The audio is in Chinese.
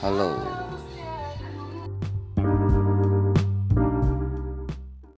Hello。